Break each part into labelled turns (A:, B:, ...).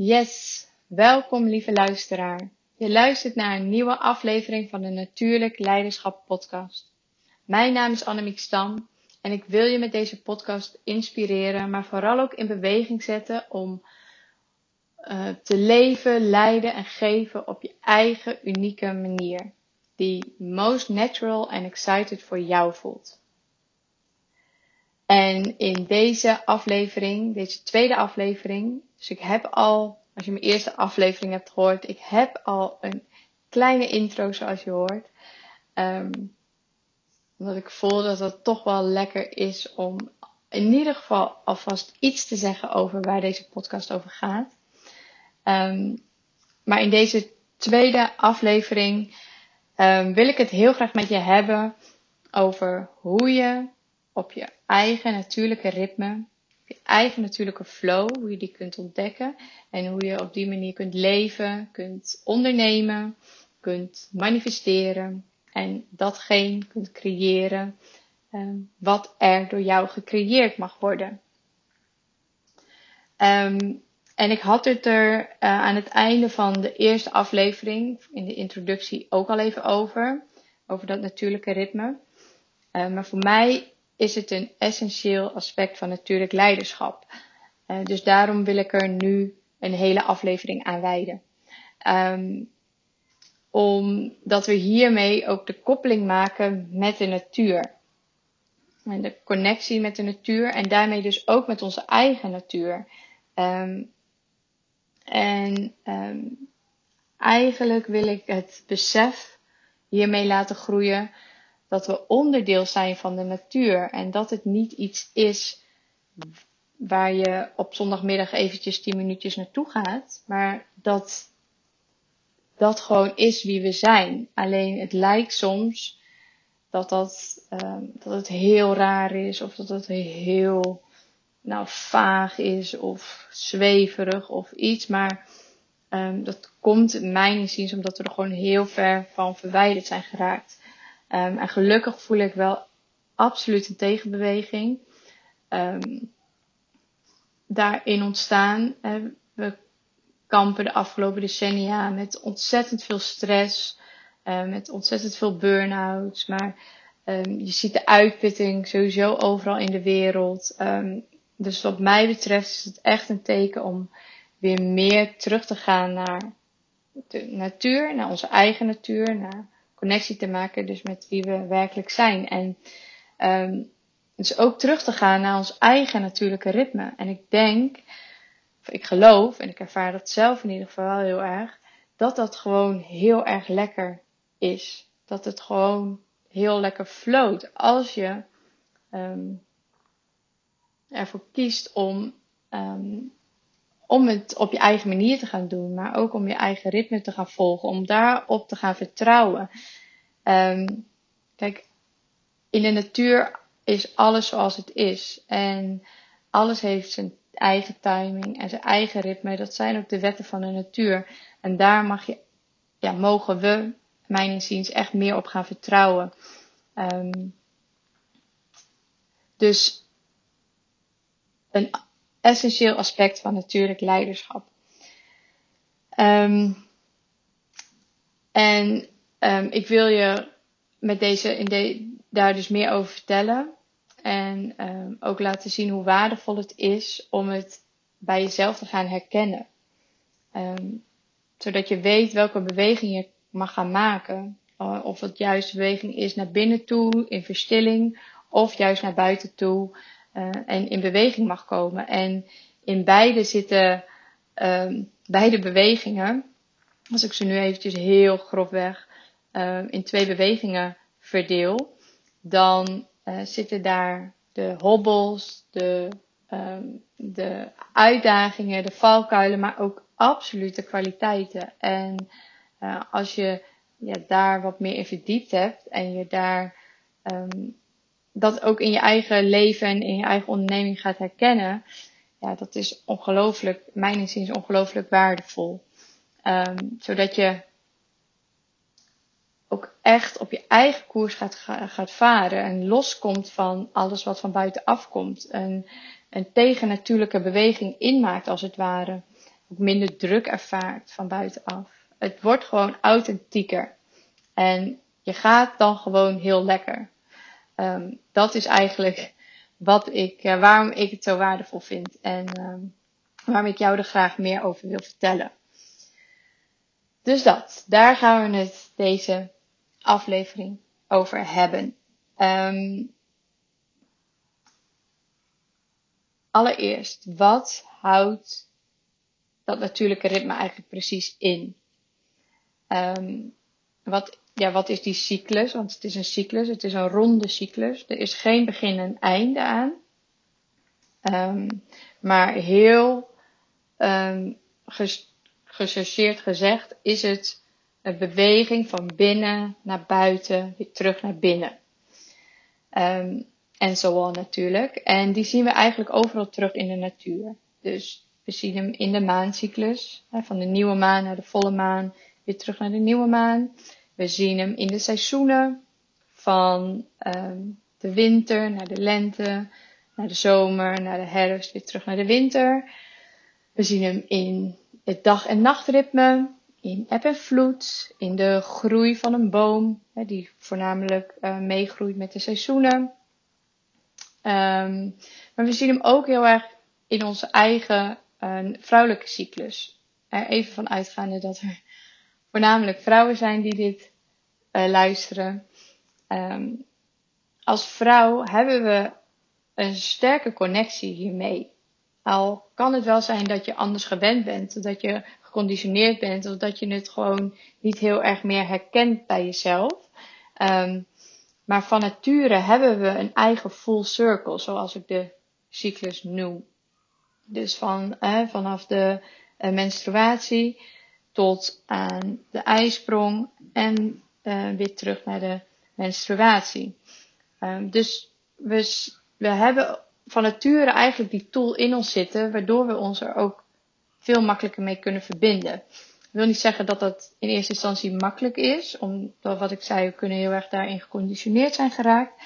A: Yes, welkom lieve luisteraar. Je luistert naar een nieuwe aflevering van de Natuurlijk Leiderschap Podcast. Mijn naam is Annemiek Stam en ik wil je met deze podcast inspireren, maar vooral ook in beweging zetten om uh, te leven, leiden en geven op je eigen unieke manier, die most natural and excited voor jou voelt. En in deze aflevering, deze tweede aflevering, dus ik heb al, als je mijn eerste aflevering hebt gehoord, ik heb al een kleine intro zoals je hoort. Um, omdat ik voel dat het toch wel lekker is om in ieder geval alvast iets te zeggen over waar deze podcast over gaat. Um, maar in deze tweede aflevering um, wil ik het heel graag met je hebben over hoe je op je eigen natuurlijke ritme, je eigen natuurlijke flow, hoe je die kunt ontdekken en hoe je op die manier kunt leven, kunt ondernemen, kunt manifesteren en datgene kunt creëren um, wat er door jou gecreëerd mag worden. Um, en ik had het er uh, aan het einde van de eerste aflevering, in de introductie, ook al even over. Over dat natuurlijke ritme. Uh, maar voor mij is het een essentieel aspect van natuurlijk leiderschap. Uh, dus daarom wil ik er nu een hele aflevering aan wijden. Um, omdat we hiermee ook de koppeling maken met de natuur. En de connectie met de natuur en daarmee dus ook met onze eigen natuur. Um, en um, eigenlijk wil ik het besef hiermee laten groeien dat we onderdeel zijn van de natuur en dat het niet iets is waar je op zondagmiddag eventjes 10 minuutjes naartoe gaat, maar dat dat gewoon is wie we zijn. Alleen het lijkt soms dat, dat, um, dat het heel raar is of dat het heel nou vaag is of zweverig of iets. Maar um, dat komt in mijn inziens omdat we er gewoon heel ver van verwijderd zijn geraakt. Um, en gelukkig voel ik wel absoluut een tegenbeweging um, daarin ontstaan. We kampen de afgelopen decennia met ontzettend veel stress, uh, met ontzettend veel burn-outs. Maar um, je ziet de uitputting sowieso overal in de wereld. Dus wat mij betreft is het echt een teken om weer meer terug te gaan naar de natuur, naar onze eigen natuur, naar connectie te maken dus met wie we werkelijk zijn. En dus ook terug te gaan naar ons eigen natuurlijke ritme. En ik denk, of ik geloof, en ik ervaar dat zelf in ieder geval wel heel erg, dat dat gewoon heel erg lekker is. Dat het gewoon heel lekker floot als je um, ervoor kiest om, um, om het op je eigen manier te gaan doen, maar ook om je eigen ritme te gaan volgen, om daarop te gaan vertrouwen. Um, kijk, in de natuur is alles zoals het is en alles heeft zijn eigen timing en zijn eigen ritme. Dat zijn ook de wetten van de natuur. En daar mag je, ja, mogen we, mijn inziens, echt meer op gaan vertrouwen. Um, dus een essentieel aspect van natuurlijk leiderschap. Um, en um, ik wil je met deze, in de, daar dus meer over vertellen. En um, ook laten zien hoe waardevol het is om het bij jezelf te gaan herkennen. Zodat je weet welke beweging je mag gaan maken. Uh, of het juist beweging is naar binnen toe, in verstilling, of juist naar buiten toe uh, en in beweging mag komen. En in beide zitten um, beide bewegingen, als ik ze nu eventjes heel grofweg uh, in twee bewegingen verdeel, dan uh, zitten daar de hobbels, de, um, de uitdagingen, de valkuilen, maar ook absolute kwaliteiten. En uh, als je ja, daar wat meer in verdiept hebt en je daar dat ook in je eigen leven en in je eigen onderneming gaat herkennen, ja, dat is ongelooflijk, mijn inziens ongelooflijk waardevol. Um, zodat je ook echt op je eigen koers gaat, gaat varen en loskomt van alles wat van buiten afkomt. Een, een tegennatuurlijke beweging inmaakt als het ware. ook minder druk ervaart van buitenaf. Het wordt gewoon authentieker. En je gaat dan gewoon heel lekker. Ehm, dat is eigenlijk wat ik, uh, waarom ik het zo waardevol vind. En um, waarom ik jou er graag meer over wil vertellen. Dus dat, daar gaan we het deze aflevering over hebben. Um, allereerst, wat houdt dat natuurlijke ritme eigenlijk precies in? Um, wat, ja, wat is die cyclus? Want het is een cyclus, het is een ronde cyclus. Er is geen begin en einde aan. Um, maar heel um, gezegd is het een beweging van binnen naar buiten, weer terug naar binnen. Um, en zo natuurlijk. En die zien we eigenlijk overal terug in de natuur. Dus we zien hem in de maancyclus, van de nieuwe maan naar de volle maan, weer terug naar de nieuwe maan. We zien hem in de seizoenen, van um, de winter naar de lente, naar de zomer, naar de herfst, weer terug naar de winter. We zien hem in het dag- en nachtritme, in eb en vloed, in de groei van een boom, hè, die voornamelijk uh, meegroeit met de seizoenen. Um, maar we zien hem ook heel erg in onze eigen uh, vrouwelijke cyclus. Even van uitgaande dat er voornamelijk vrouwen zijn die dit uh, luisteren. Um, als vrouw hebben we een sterke connectie hiermee. Al kan het wel zijn dat je anders gewend bent, dat je geconditioneerd bent, of dat je het gewoon niet heel erg meer herkent bij jezelf. Um, maar van nature hebben we een eigen full circle, zoals ik de cyclus noem. Dus van, eh, vanaf de uh, menstruatie tot aan de ijsprong en uh, weer terug naar de menstruatie. Um, dus we, we hebben van nature eigenlijk die tool in ons zitten, waardoor we ons er ook veel makkelijker mee kunnen verbinden. Ik wil niet zeggen dat dat in eerste instantie makkelijk is, omdat wat ik zei, we kunnen heel erg daarin geconditioneerd zijn geraakt.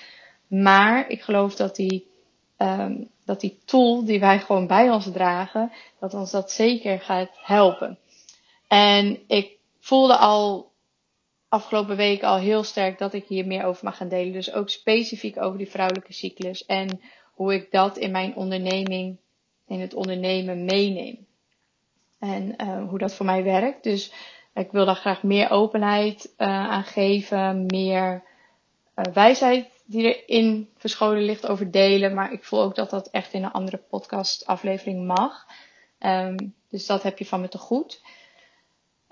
A: Maar ik geloof dat die, um, dat die tool die wij gewoon bij ons dragen, dat ons dat zeker gaat helpen. En ik voelde al afgelopen week al heel sterk dat ik hier meer over mag gaan delen. Dus ook specifiek over die vrouwelijke cyclus en hoe ik dat in mijn onderneming, in het ondernemen meeneem. En uh, hoe dat voor mij werkt. Dus ik wil daar graag meer openheid uh, aan geven, meer uh, wijsheid die erin verscholen ligt over delen. Maar ik voel ook dat dat echt in een andere podcast aflevering mag. Um, dus dat heb je van me te goed.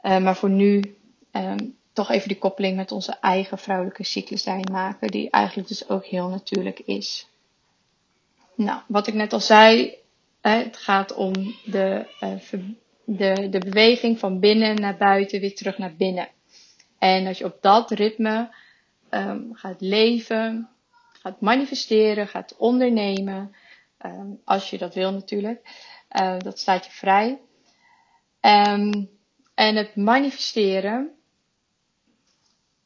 A: Uh, maar voor nu um, toch even die koppeling met onze eigen vrouwelijke cyclus daarin maken. Die eigenlijk dus ook heel natuurlijk is. Nou, wat ik net al zei, het gaat om de, uh, de, de beweging van binnen naar buiten, weer terug naar binnen. En als je op dat ritme um, gaat leven, gaat manifesteren, gaat ondernemen, um, als je dat wil natuurlijk, uh, dat staat je vrij. Um, en het manifesteren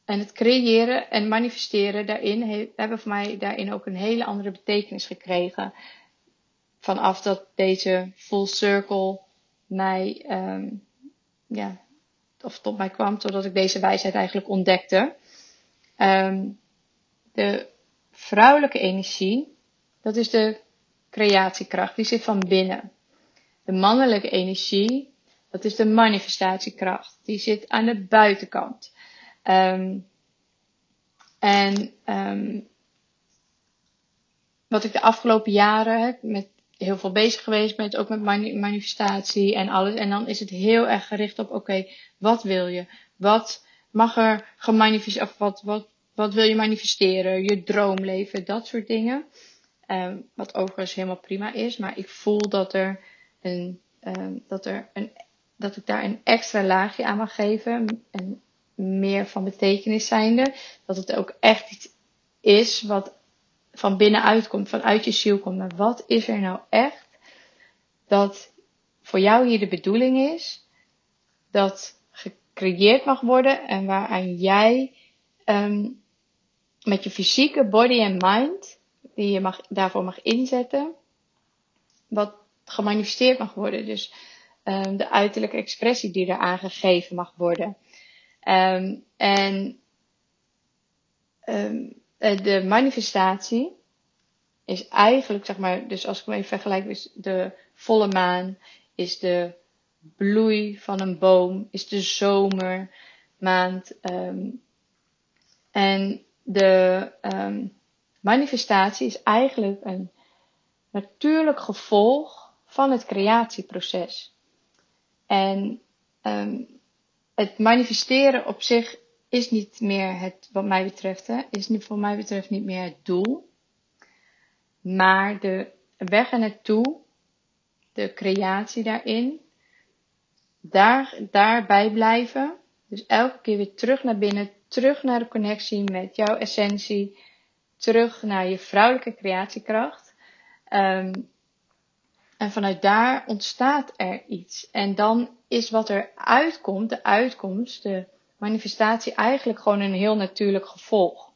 A: en het creëren en manifesteren daarin hebben voor mij daarin ook een hele andere betekenis gekregen. Vanaf dat deze full circle mij, um, ja, of tot mij kwam, totdat ik deze wijsheid eigenlijk ontdekte. Um, de vrouwelijke energie, dat is de creatiekracht, die zit van binnen. De mannelijke energie, dat is de manifestatiekracht, die zit aan de buitenkant. Um, en um, wat ik de afgelopen jaren met heel veel bezig geweest ben, ook met manifestatie en alles. En dan is het heel erg gericht op, oké, wat wil je? Wat mag er gemanifesteerd, of wat, wat, wat wil je manifesteren? Je droomleven, dat soort dingen. Um, wat overigens helemaal prima is, maar ik voel dat er een, dat er een, dat ik daar een extra laagje aan mag geven. En meer van betekenis zijnde. Dat het ook echt iets is wat van binnenuit komt, vanuit je ziel komt. Maar wat is er nou echt dat voor jou hier de bedoeling is dat gecreëerd mag worden en waaraan jij um, met je fysieke body en mind, die je mag, daarvoor mag inzetten, wat gemanifesteerd mag worden. Dus um, de uiterlijke expressie die er aangegeven mag worden. Um, en um, de manifestatie is eigenlijk, zeg maar, dus als ik hem even vergelijk, is de volle maan, is de bloei van een boom, is de zomermaand. En de manifestatie is eigenlijk een natuurlijk gevolg van het creatieproces. En um, het manifesteren op zich is niet meer het, wat mij betreft, hè, is niet, voor mij betreft niet meer het doel. Maar de weg er naartoe, de creatie daarin, daar, daarbij blijven. Dus elke keer weer terug naar binnen, terug naar de connectie met jouw essentie, terug naar je vrouwelijke creatiekracht. Um, en vanuit daar ontstaat er iets. En dan is wat er uitkomt, de uitkomst, de manifestatie, eigenlijk gewoon een heel natuurlijk gevolg.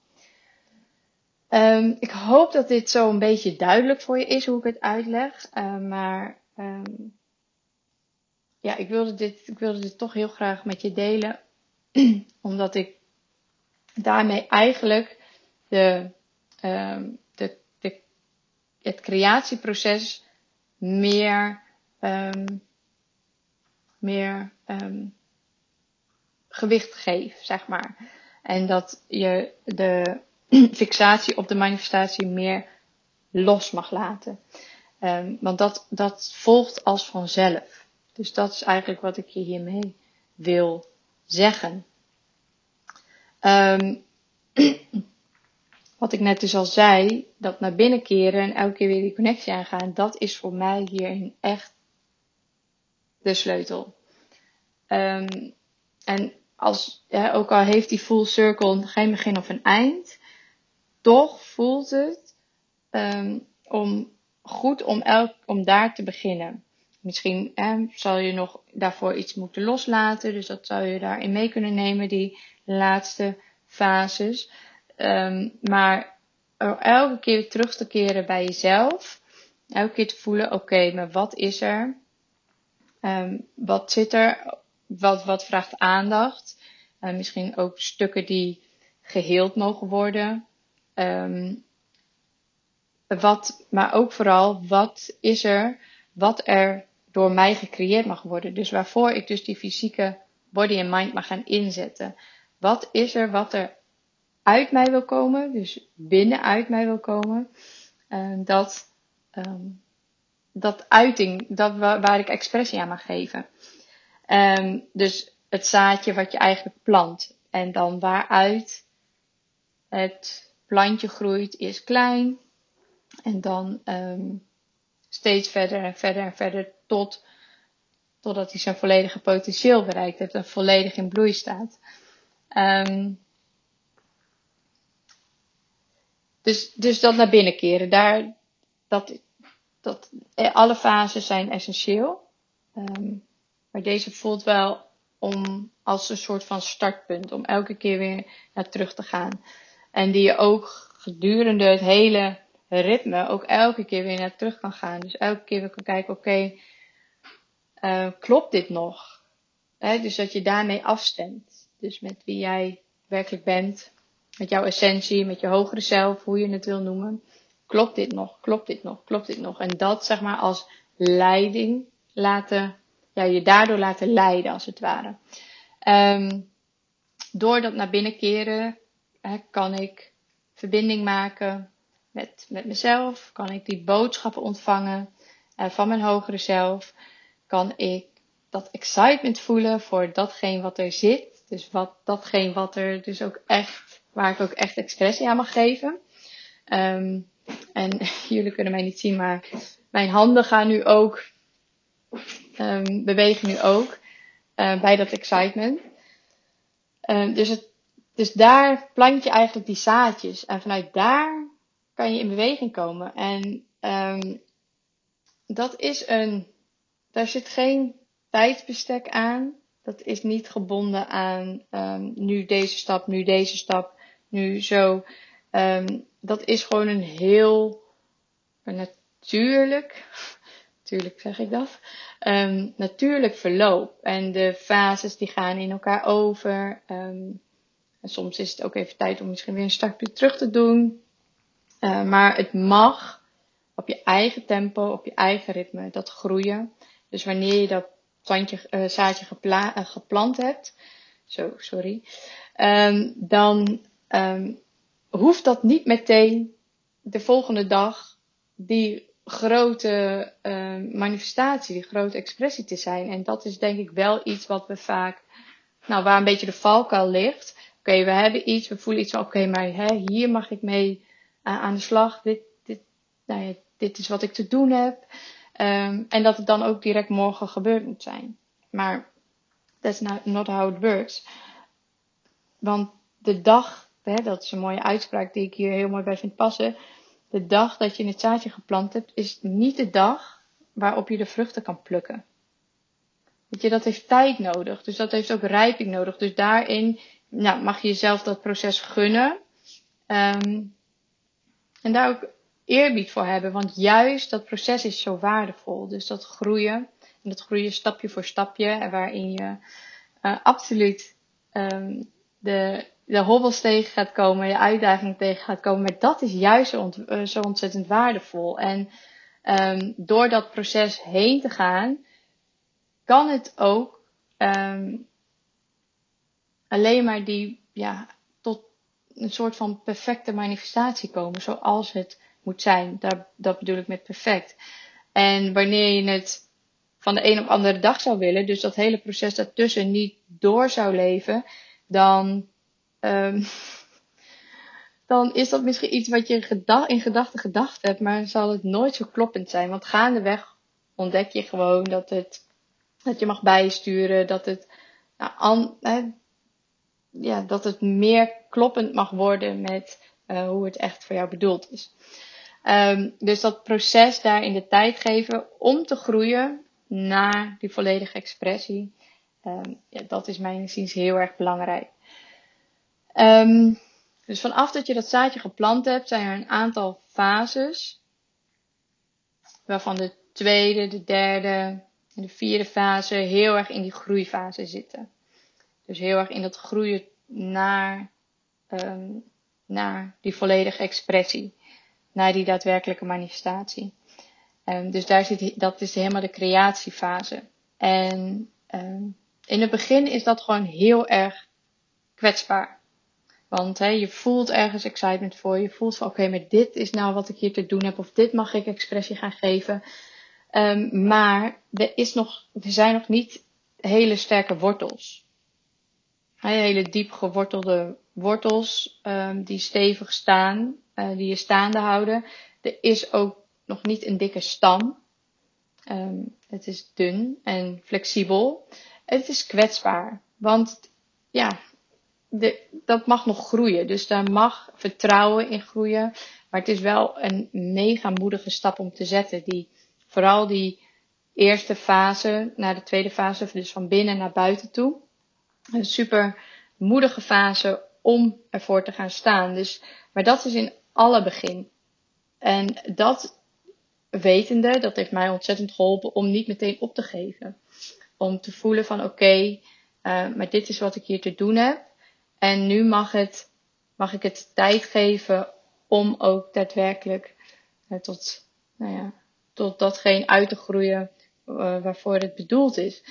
A: Um, ik hoop dat dit zo een beetje duidelijk voor je is hoe ik het uitleg. Uh, maar um, ja, ik wilde, dit, ik wilde dit toch heel graag met je delen. omdat ik daarmee eigenlijk de, de, de, het creatieproces meer, um, meer um, gewicht geef, zeg maar. En dat je de fixatie op de manifestatie meer los mag laten. Um, want dat, dat volgt als vanzelf. Dus dat is eigenlijk wat ik je hiermee wil zeggen. Um, wat ik net dus al zei, dat naar binnen keren en elke keer weer die connectie aangaan, dat is voor mij hierin echt de sleutel. Um, en als, ook al heeft die full circle geen begin of een eind, toch voelt het um, om goed om, elk, om daar te beginnen. Misschien zal je nog daarvoor iets moeten loslaten, dus dat zou je daarin mee kunnen nemen, die laatste fases. Um, maar elke keer terug te keren bij jezelf. Elke keer te voelen, oké, maar wat is er? Um, wat zit er? Wat, wat vraagt aandacht? Uh, misschien ook stukken die geheeld mogen worden. Um, wat, maar ook vooral, wat is er wat er door mij gecreëerd mag worden? Dus waarvoor ik dus die fysieke body en mind mag gaan inzetten. Wat is er wat er uit mij wil komen, dus binnenuit mij wil komen, uh, dat, um, dat uiting, dat waar, ik expressie aan mag geven. Um, dus het zaadje wat je eigenlijk plant. En dan waaruit het plantje groeit, is klein. En dan um, steeds verder en verder en verder tot, totdat hij zijn volledige potentieel bereikt heeft en volledig in bloei staat. Dus, dus dat naar binnen keren, daar, dat, dat, eh, alle fases zijn essentieel. Um, maar deze voelt wel om als een soort van startpunt, om elke keer weer naar terug te gaan. En die je ook gedurende het hele ritme ook elke keer weer naar terug kan gaan. Dus elke keer weer kan kijken, oké, uh, klopt dit nog? Dus dat je daarmee afstemt. Dus met wie jij werkelijk bent, met jouw essentie, met je hogere zelf, hoe je het wil noemen. Klopt dit nog? Klopt dit nog? Klopt dit nog? En dat zeg maar als leiding laten, ja, je daardoor laten leiden als het ware. Um, door dat naar binnen keren hè, kan ik verbinding maken met, met mezelf, kan ik die boodschappen ontvangen uh, van mijn hogere zelf, kan ik dat excitement voelen voor datgene wat er zit. Dus wat, datgene wat er dus ook echt waar ik ook echt expressie aan mag geven. Um, en jullie kunnen mij niet zien, maar mijn handen gaan nu ook, um, bewegen nu ook uh, bij dat excitement. Uh, dus, het, dus daar plant je eigenlijk die zaadjes. En vanuit daar kan je in beweging komen. En dat is een, daar zit geen tijdsbestek aan. Dat is niet gebonden aan nu deze stap, nu deze stap nu zo. Um, dat is gewoon een heel natuurlijk, natuurlijk zeg ik dat, um, natuurlijk verloop. En de fases die gaan in elkaar over. Um, en soms is het ook even tijd om misschien weer een stapje terug te doen. Uh, maar het mag op je eigen tempo, op je eigen ritme, dat groeien. Dus wanneer je dat plantje, uh, zaadje gepla- uh, geplant hebt, zo, sorry, dan um, hoeft dat niet meteen de volgende dag die grote uh, manifestatie, die grote expressie te zijn. En dat is denk ik wel iets wat we vaak, nou waar een beetje de valkuil ligt. Oké, we hebben iets, we voelen iets van oké, maar hè, hier mag ik mee uh, aan de slag. Dit, dit, nou ja, dit is wat ik te doen heb. Um, en dat het dan ook direct morgen gebeurd moet zijn. Maar that's not how it works. Want de dag, hè, dat is een mooie uitspraak die ik hier heel mooi bij vind passen de dag dat je het zaadje geplant hebt, is niet de dag waarop je de vruchten kan plukken. Weet je, dat heeft tijd nodig. Dus dat heeft ook rijping nodig. Dus daarin nou, mag je jezelf dat proces gunnen. Um, en daar ook eerbied voor hebben. Want juist dat proces is zo waardevol. Dus dat groeien. En dat groeien stapje voor stapje. En waarin je uh, absoluut um, de de hobbels tegen gaat komen, je uitdagingen tegen gaat komen. Maar dat is juist zo, uh, zo ontzettend waardevol. En um, door dat proces heen te gaan, kan het ook um, alleen maar die, ja, tot een soort van perfecte manifestatie komen, zoals het moet zijn. Daar, dat bedoel ik met perfect. En wanneer je het van de een op andere dag zou willen, dus dat hele proces daartussen niet door zou leven, dan um, dan is dat misschien iets wat je in gedachten gedacht hebt, maar zal het nooit zo kloppend zijn. Want gaandeweg ontdek je gewoon dat, het, dat je mag bijsturen, dat het, nou, hè, ja, dat het meer kloppend mag worden met uh, hoe het echt voor jou bedoeld is. Um, dus dat proces daarin de tijd geven om te groeien naar die volledige expressie, ja, dat is mijn inziens heel erg belangrijk. Um, dus vanaf dat je dat zaadje geplant hebt, zijn er een aantal fases. Waarvan de tweede, de derde en de vierde fase heel erg in die groeifase zitten. Dus heel erg in dat groeien naar, um, naar die volledige expressie. Naar die daadwerkelijke manifestatie. Dus daar zit, dat is helemaal de creatiefase. En in het begin is dat gewoon heel erg kwetsbaar. Want hè, je voelt ergens excitement voor. Je voelt van oké, okay, maar dit is nou wat ik hier te doen heb. Of dit mag ik expressie gaan geven. Um, maar er, is nog, er zijn nog niet hele sterke wortels. He, hele diep gewortelde wortels um, die stevig staan. Uh, die je staande houden. Er is ook nog niet een dikke stam. Um, het is dun en flexibel. Het is kwetsbaar. Want ja, de, dat mag nog groeien. Dus daar mag vertrouwen in groeien. Maar het is wel een mega moedige stap om te zetten. Die, vooral die eerste fase naar de tweede fase, dus van binnen naar buiten toe. Een super moedige fase om ervoor te gaan staan. Dus, maar dat is in alle begin. En dat wetende, dat heeft mij ontzettend geholpen om niet meteen op te geven. Om te voelen van oké, uh, maar dit is wat ik hier te doen heb. En nu mag, het, mag ik het tijd geven om ook daadwerkelijk uh, tot, nou ja, tot datgene uit te groeien uh, waarvoor het bedoeld is.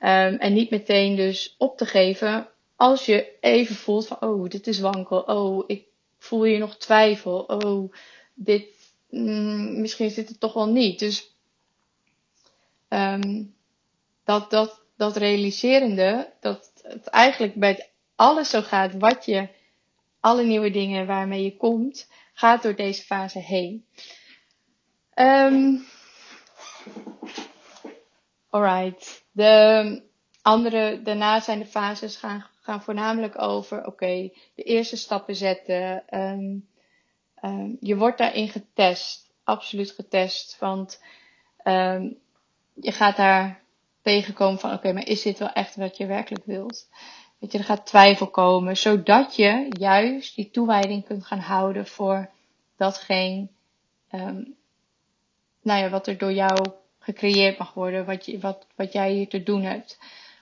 A: Um, en niet meteen dus op te geven als je even voelt van, oh, dit is wankel. Oh, ik voel hier nog twijfel. Oh, dit, mm, misschien zit het toch wel niet. Dus um, dat, dat, dat realiserende, dat het eigenlijk bij alles zo gaat wat je, alle nieuwe dingen waarmee je komt, gaat door deze fase heen. Um, alright. De andere, daarna zijn de fases gaan, gaan voornamelijk over, oké, de eerste stappen zetten. Um, je wordt daarin getest. Absoluut getest. Want je gaat daar tegenkomen van, oké, maar is dit wel echt wat je werkelijk wilt? Weet je, er gaat twijfel komen, zodat je juist die toewijding kunt gaan houden voor datgene, um, nou ja, wat er door jou gecreëerd mag worden, wat, je, wat, wat jij hier te doen hebt.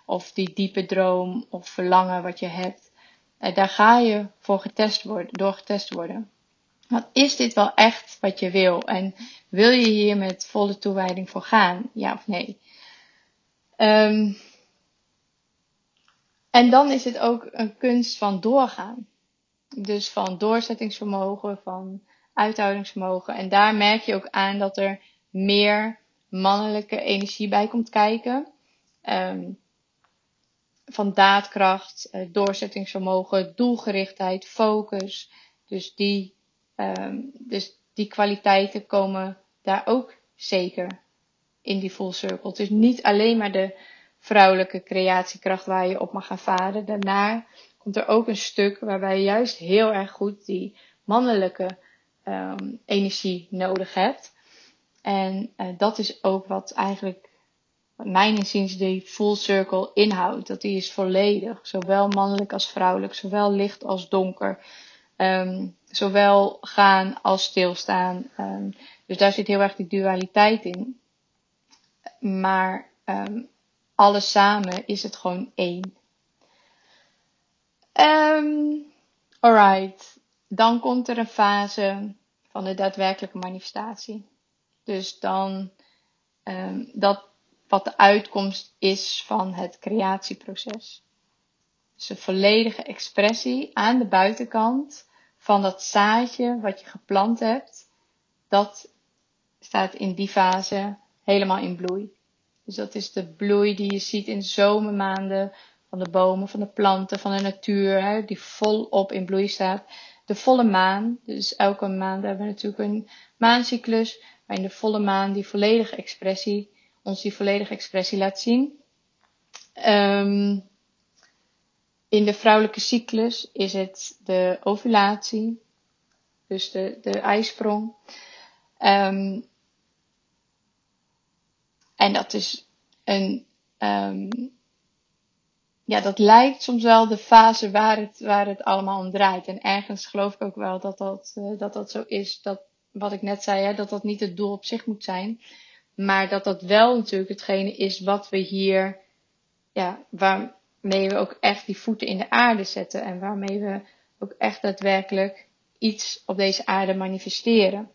A: Of die diepe droom of verlangen wat je hebt. Daar ga je voor getest worden, door getest worden. Want is dit wel echt wat je wil? En wil je hier met volle toewijding voor gaan? Ja of nee? Um, en dan is het ook een kunst van doorgaan. Dus van doorzettingsvermogen, van uithoudingsvermogen. En daar merk je ook aan dat er meer mannelijke energie bij komt kijken. Um, van daadkracht, uh, doorzettingsvermogen, doelgerichtheid, focus. Dus die, um, dus die kwaliteiten komen daar ook zeker in die full circle. Het is niet alleen maar de vrouwelijke creatiekracht waar je op mag gaan varen. Daarna komt er ook een stuk waarbij je juist heel erg goed die mannelijke um, energie nodig hebt. En uh, dat is ook wat eigenlijk, mijn inziens, die full circle inhoudt. Dat die is volledig, zowel mannelijk als vrouwelijk, zowel licht als donker. Um, zowel gaan als stilstaan. Um, dus daar zit heel erg die dualiteit in. Maar um, alles samen is het gewoon één. Um, alright. Dan komt er een fase van de daadwerkelijke manifestatie. Dus dan um, dat wat de uitkomst is van het creatieproces. Dus een volledige expressie aan de buitenkant van dat zaadje wat je geplant hebt. Dat staat in die fase helemaal in bloei. Dus dat is de bloei die je ziet in de zomermaanden van de bomen, van de planten, van de natuur, hè, die volop in bloei staat. De volle maan, dus elke maand hebben we natuurlijk een maancyclus, waarin de volle maan die volledige expressie, ons die volledige expressie laat zien. Um, in de vrouwelijke cyclus is het de ovulatie, dus de, de ijsprong. Um, en dat is een, um, ja, dat lijkt soms wel de fase waar het, waar het allemaal om draait. En ergens geloof ik ook wel dat dat, uh, dat, dat zo is. Dat, wat ik net zei, hè, dat dat niet het doel op zich moet zijn. Maar dat dat wel natuurlijk hetgene is wat we hier, ja, waarmee we ook echt die voeten in de aarde zetten. En waarmee we ook echt daadwerkelijk iets op deze aarde manifesteren.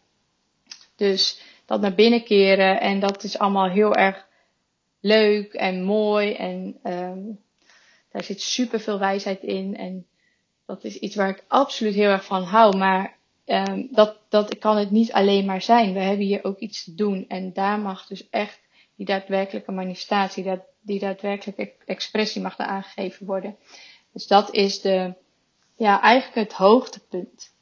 A: Dus dat naar binnen keren. En dat is allemaal heel erg leuk en mooi. En um, daar zit super veel wijsheid in. En dat is iets waar ik absoluut heel erg van hou. Maar um, dat, dat kan het niet alleen maar zijn. We hebben hier ook iets te doen. En daar mag dus echt die daadwerkelijke manifestatie, dat, die daadwerkelijke expressie mag er aangegeven worden. Dus dat is de, ja, eigenlijk het hoogtepunt.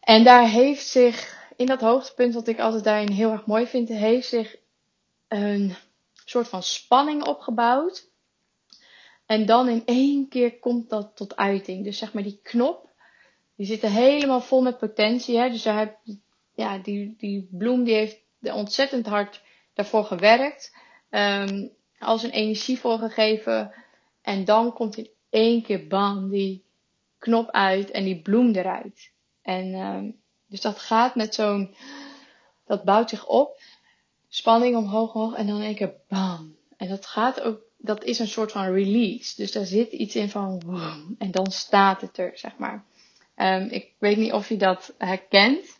A: En daar heeft zich in dat hoogtepunt, wat ik altijd daarin heel erg mooi vind, heeft zich een soort van spanning opgebouwd. En dan in één keer komt dat tot uiting. Dus zeg maar die knop, die zit er helemaal vol met potentie. Hè? Dus heb, ja, die, die bloem die heeft ontzettend hard daarvoor gewerkt. Um, al zijn energie voor gegeven. En dan komt in één keer bam die knop uit en die bloem eruit. En um, dus dat gaat met zo'n, dat bouwt zich op. Spanning omhoog, omhoog en dan één keer bam. En dat gaat ook, dat is een soort van release. Dus daar zit iets in van en dan staat het er, zeg maar. Um, ik weet niet of je dat herkent.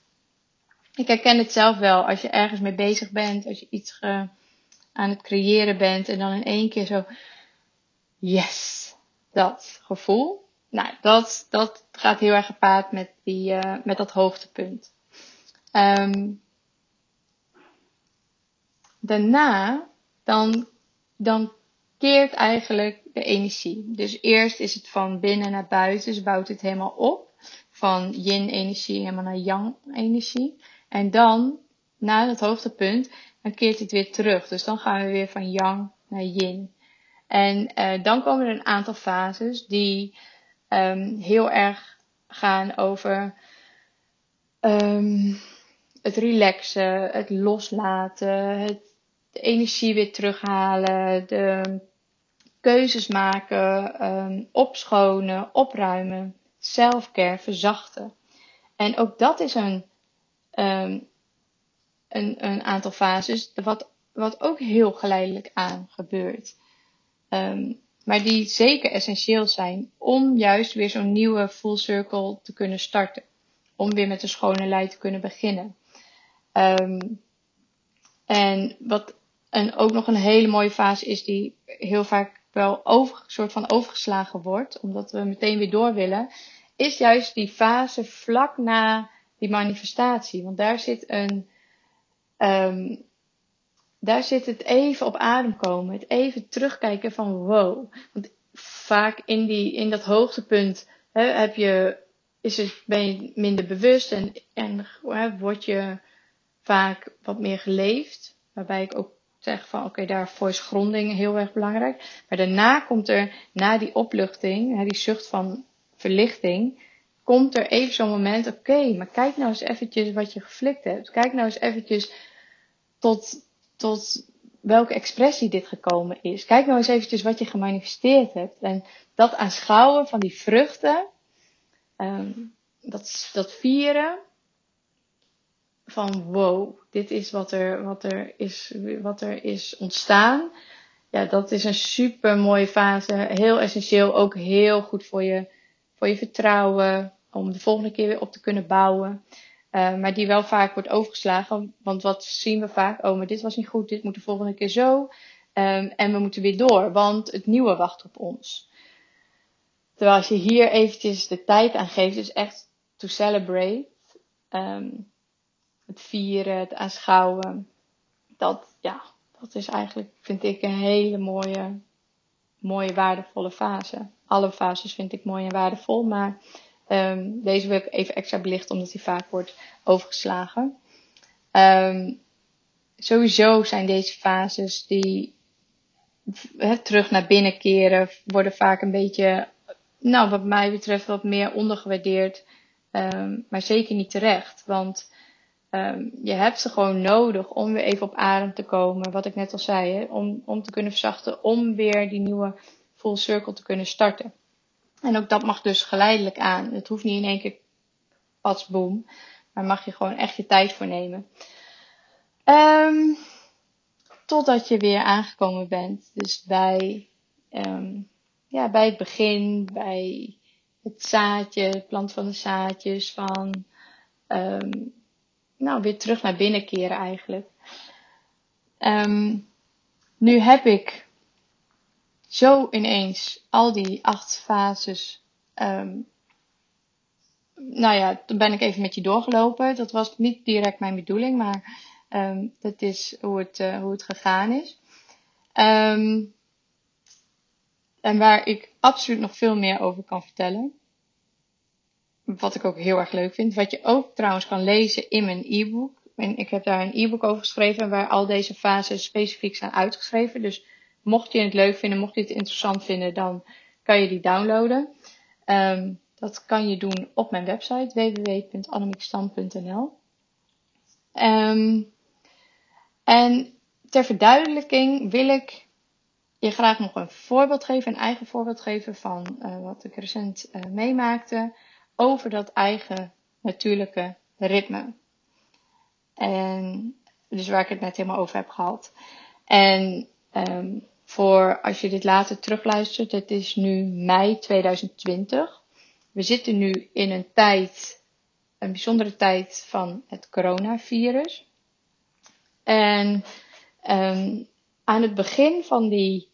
A: Ik herken het zelf wel. Als je ergens mee bezig bent, als je iets aan het creëren bent en dan in één keer zo, yes, dat gevoel. Nou, dat, dat gaat heel erg gepaard met, die, uh, met dat hoogtepunt. Um, daarna, dan, dan keert eigenlijk de energie. Dus eerst is het van binnen naar buiten, dus bouwt het helemaal op. Van yin-energie helemaal naar yang-energie. En dan, na het hoogtepunt, dan keert het weer terug. Dus dan gaan we weer van yang naar yin. En uh, dan komen er een aantal fases die um, heel erg gaan over um, het relaxen, het loslaten, het, de energie weer terughalen, de keuzes maken, um, opschonen, opruimen, selfcare, verzachten. En ook dat is een, um, een, een aantal fases wat wat ook heel geleidelijk aan gebeurt. Ehm, maar die zeker essentieel zijn om juist weer zo'n nieuwe full circle te kunnen starten. Om weer met een schone lei te kunnen beginnen. Ehm, en wat en ook nog een hele mooie fase is die heel vaak wel over, soort van overgeslagen wordt, omdat we meteen weer door willen, is juist die fase vlak na die manifestatie. Want daar zit een, um, daar zit het even op adem komen, het even terugkijken van wow. Want vaak in, die, in dat hoogtepunt hè, heb je, is het, ben je minder bewust en, en hè, word je vaak wat meer geleefd. Waarbij ik ook zeg van oké, daarvoor is gronding heel erg belangrijk. Maar daarna komt er, na die opluchting, die zucht van verlichting, komt er even zo'n moment, oké, maar kijk nou eens eventjes wat je geflikt hebt. Kijk nou eens eventjes tot, tot welke expressie dit gekomen is. Kijk nou eens eventjes wat je gemanifesteerd hebt. En dat aanschouwen van die vruchten, um, dat, dat vieren, van wow, dit is wat er, wat er, is, wat er is ontstaan. Ja, dat is een super mooie fase. Heel essentieel, ook heel goed voor je, voor je vertrouwen. Om de volgende keer weer op te kunnen bouwen. Uh, maar die wel vaak wordt overgeslagen. Want wat zien we vaak? Oh, maar dit was niet goed, dit moet de volgende keer zo. Um, en we moeten weer door, want het nieuwe wacht op ons. Terwijl als je hier eventjes de tijd aan geeft, is echt to celebrate. Um, het vieren, het aanschouwen. Dat, ja, dat is eigenlijk, vind ik, een hele mooie, mooie, waardevolle fase. Alle fases vind ik mooi en waardevol, maar um, deze wil ik even extra belichten omdat die vaak wordt overgeslagen. Um, sowieso zijn deze fases die terug naar binnen keren, worden vaak een beetje, nou, wat mij betreft, wat meer ondergewaardeerd. Um, maar zeker niet terecht. Want je hebt ze gewoon nodig om weer even op adem te komen. Wat ik net al zei? Om, om te kunnen verzachten, om weer die nieuwe full circle te kunnen starten. En ook dat mag dus geleidelijk aan. Het hoeft niet in één keer pas boom. Maar mag je gewoon echt je tijd voor nemen. Um, totdat je weer aangekomen bent. Dus bij, um, ja, bij het begin, bij het zaadje, het plant van de zaadjes, van um, nou, weer terug naar binnen keren eigenlijk. Um, nu heb ik zo ineens al die acht fases. Um, nou ja, toen ben ik even met je doorgelopen. Dat was niet direct mijn bedoeling, maar um, dat is hoe het, uh, hoe het gegaan is. Um, en waar ik absoluut nog veel meer over kan vertellen. Wat ik ook heel erg leuk vind. Wat je ook trouwens kan lezen in mijn e-book. Ik heb daar een e-book over geschreven waar al deze fases specifiek zijn uitgeschreven. Dus mocht je het leuk vinden, mocht je het interessant vinden, dan kan je die downloaden. Um, dat kan je doen op mijn website www.annemiekstand.nl. Um, ehm, en ter verduidelijking wil ik je graag nog een voorbeeld geven, een eigen voorbeeld geven van uh, wat ik recent uh, meemaakte over dat eigen natuurlijke ritme. En dus waar ik het net helemaal over heb gehad. En um, voor als je dit later terugluistert, het is nu mei 2020. We zitten nu in een tijd, een bijzondere tijd van het coronavirus. En um, aan het begin van die,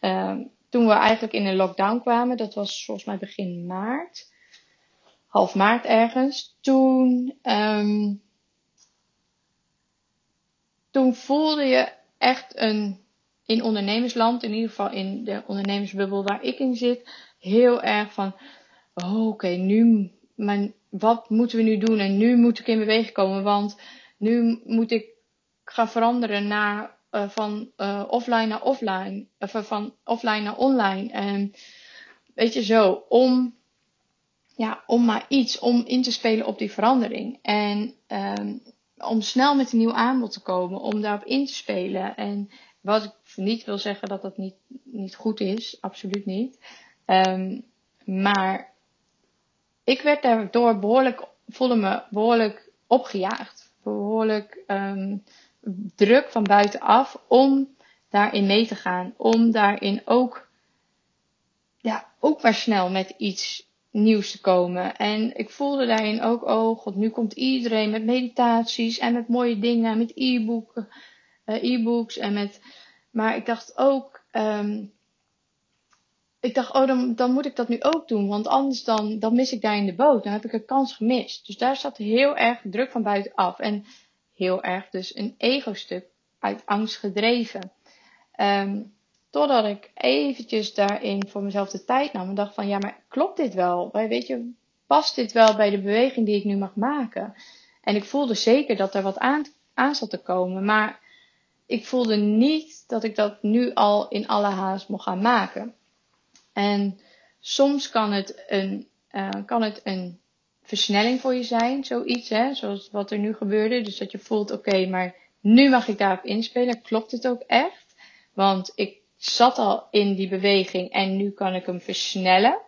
A: um, toen we eigenlijk in een lockdown kwamen, dat was volgens mij begin maart, half maart ergens, toen, toen voelde je echt een, in ondernemersland, in ieder geval in de ondernemersbubbel waar ik in zit, heel erg van, oh, oké, nu, mijn, wat moeten we nu doen? En nu moet ik in beweging komen, want nu moet ik gaan veranderen naar, uh, van uh, offline naar offline, of uh, van offline naar online. En weet je zo, om ja, om maar iets om in te spelen op die verandering. En um, om snel met een nieuw aanbod te komen, om daarop in te spelen. En wat ik niet wil zeggen dat dat niet, niet goed is, absoluut niet. Um, maar ik werd daardoor behoorlijk, voelde me behoorlijk opgejaagd. Behoorlijk, um, druk van buitenaf om daarin mee te gaan. Om daarin ook, ja, ook maar snel met iets nieuws te komen. En ik voelde daarin ook, oh god, nu komt iedereen met meditaties en met mooie dingen, met e-boeken, e-books en met, maar ik dacht ook, um, ik dacht, oh, dan, dan moet ik dat nu ook doen. Want anders dan, dan mis ik daar in de boot. Dan heb ik een kans gemist. Dus daar zat heel erg druk van buitenaf. En heel erg dus een ego-stuk uit angst gedreven. Um, totdat ik eventjes daarin voor mezelf de tijd nam. En dacht van, ja, maar klopt dit wel? Weet je, past dit wel bij de beweging die ik nu mag maken? En ik voelde zeker dat er wat aan, aan zat te komen. Maar ik voelde niet dat ik dat nu al in alle haast mocht gaan maken. En soms kan het een, uh, kan het een versnelling voor je zijn, zoiets, hè, zoals wat er nu gebeurde. Dus dat je voelt, oké, maar nu mag ik daarop inspelen. Klopt het ook echt? Want ik zat al in die beweging en nu kan ik hem versnellen.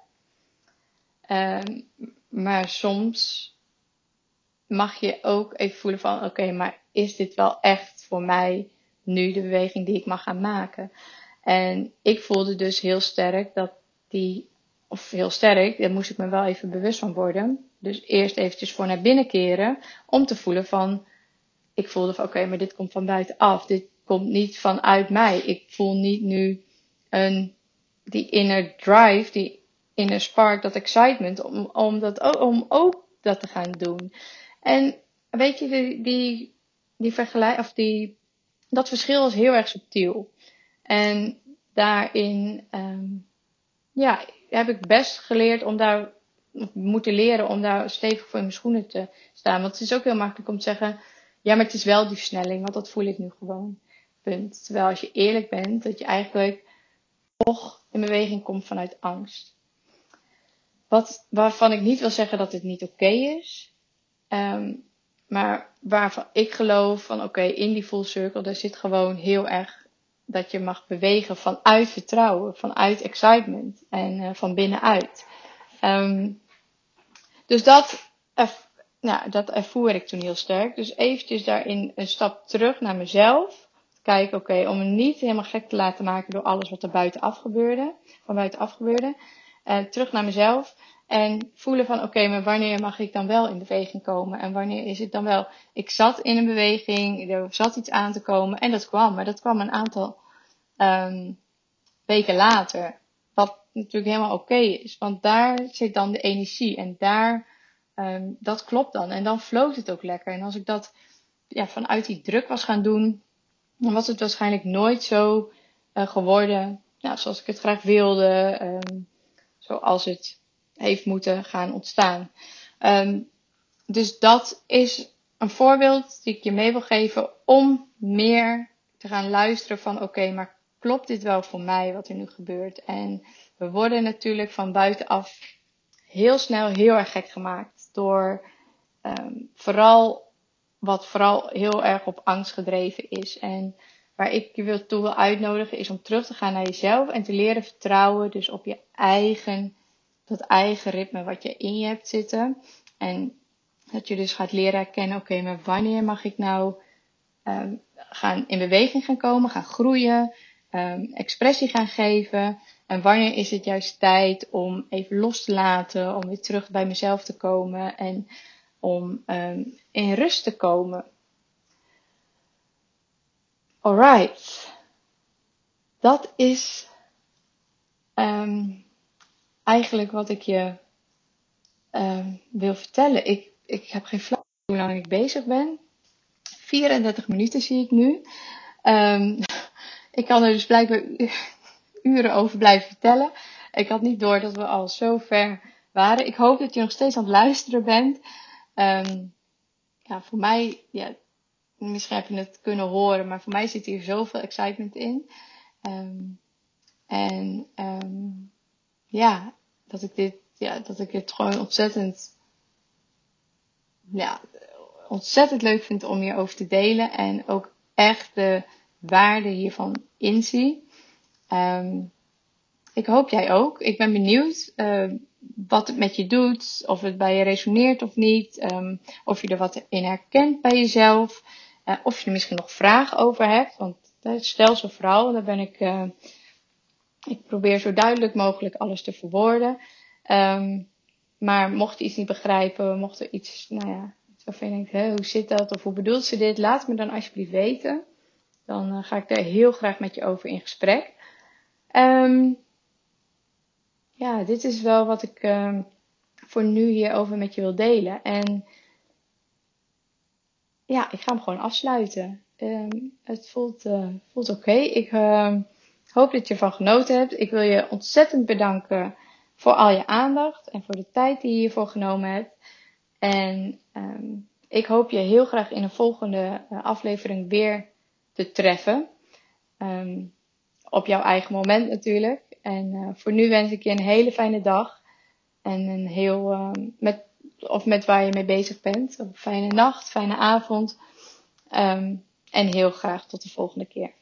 A: Um, maar soms mag je ook even voelen van, oké, maar is dit wel echt voor mij nu de beweging die ik mag gaan maken? En ik voelde dus heel sterk dat die, of heel sterk, daar moest ik me wel even bewust van worden. Dus eerst eventjes voor naar binnen keren, om te voelen van, ik voelde van oké, maar dit komt van buitenaf. Dit komt niet vanuit mij. Ik voel niet nu een, die inner drive, die inner spark, dat excitement, om, om, dat, om ook dat te gaan doen. En weet je, die, die, die of die, dat verschil is heel erg subtiel. En daarin um, ja, heb ik best geleerd om daar, moeten leren om daar stevig voor in mijn schoenen te staan. Want het is ook heel makkelijk om te zeggen, ja, maar het is wel die versnelling, want dat voel ik nu gewoon. Punt. Terwijl als je eerlijk bent, dat je eigenlijk toch in beweging komt vanuit angst. Wat, waarvan ik niet wil zeggen dat het niet oké is. Um, maar waarvan ik geloof van oké, in die full circle, daar zit gewoon heel erg dat je mag bewegen vanuit vertrouwen, vanuit excitement en uh, van binnenuit. Um, dus dat, nou, dat ervoer ik toen heel sterk. Dus eventjes daarin een stap terug naar mezelf. Kijken, oké, om me niet helemaal gek te laten maken door alles wat er buitenaf gebeurde, van buitenaf gebeurde. Uh, terug naar mezelf. En voelen van, oké, maar wanneer mag ik dan wel in beweging komen? En wanneer is het dan wel? Ik zat in een beweging, er zat iets aan te komen en dat kwam. Maar dat kwam een aantal um, weken later. Wat natuurlijk helemaal oké is. Want daar zit dan de energie. En daar, um, dat klopt dan. En dan floot het ook lekker. En als ik dat ja, vanuit die druk was gaan doen, dan was het waarschijnlijk nooit zo uh, geworden ja, zoals ik het graag wilde. Um, zoals het heeft moeten gaan ontstaan. Um, dus dat is een voorbeeld die ik je mee wil geven om meer te gaan luisteren van oké, maar klopt dit wel voor mij wat er nu gebeurt? En we worden natuurlijk van buitenaf heel snel heel erg gek gemaakt door um, vooral wat vooral heel erg op angst gedreven is. En waar ik je wil, toe wil uitnodigen is om terug te gaan naar jezelf en te leren vertrouwen dus op je eigen dat eigen ritme wat je in je hebt zitten. En dat je dus gaat leren herkennen, oké, maar wanneer mag ik nou um, gaan in beweging gaan komen, gaan groeien, um, expressie gaan geven. En wanneer is het juist tijd om even los te laten, om weer terug bij mezelf te komen en om um, in rust te komen. Alright. Dat is um, eigenlijk wat ik je uh, wil vertellen. Ik, ik heb geen flauw hoe lang ik bezig ben. 34 minuten zie ik nu. Um, ik kan er dus blijkbaar uren over blijven vertellen. Ik had niet door dat we al zo ver waren. Ik hoop dat je nog steeds aan het luisteren bent. Um, ja, voor mij, ja, misschien heb je het kunnen horen, maar voor mij zit hier zoveel excitement in. En ja, dat ik dit, ja, dat ik het gewoon ontzettend, ja, ontzettend leuk vind om hierover te delen. En ook echt de waarde hiervan inzie. Um, ik hoop jij ook. Ik ben benieuwd uh, wat het met je doet. Of het bij je resoneert of niet. Um, of je er wat in herkent bij jezelf. Uh, of je er misschien nog vragen over hebt. Want stel ze vooral, dan ben ik. ik probeer zo duidelijk mogelijk alles te verwoorden. Um, maar mocht je iets niet begrijpen, mocht er iets, nou ja, waarvan je denkt, hoe zit dat? Of hoe bedoelt ze dit? Laat me dan alsjeblieft weten. Dan uh, ga ik daar heel graag met je over in gesprek. Um, ja, dit is wel wat ik uh, voor nu hierover met je wil delen. En ja, ik ga hem gewoon afsluiten. Het voelt, uh, voelt oké. Ik hoop dat je ervan genoten hebt. Ik wil je ontzettend bedanken voor al je aandacht en voor de tijd die je hiervoor genomen hebt. En um, ik hoop je heel graag in een volgende uh, aflevering weer te treffen. Um, op jouw eigen moment natuurlijk. En uh, voor nu wens ik je een hele fijne dag. En een heel, uh, met, of met waar je mee bezig bent. Een fijne nacht, fijne avond. En heel graag tot de volgende keer.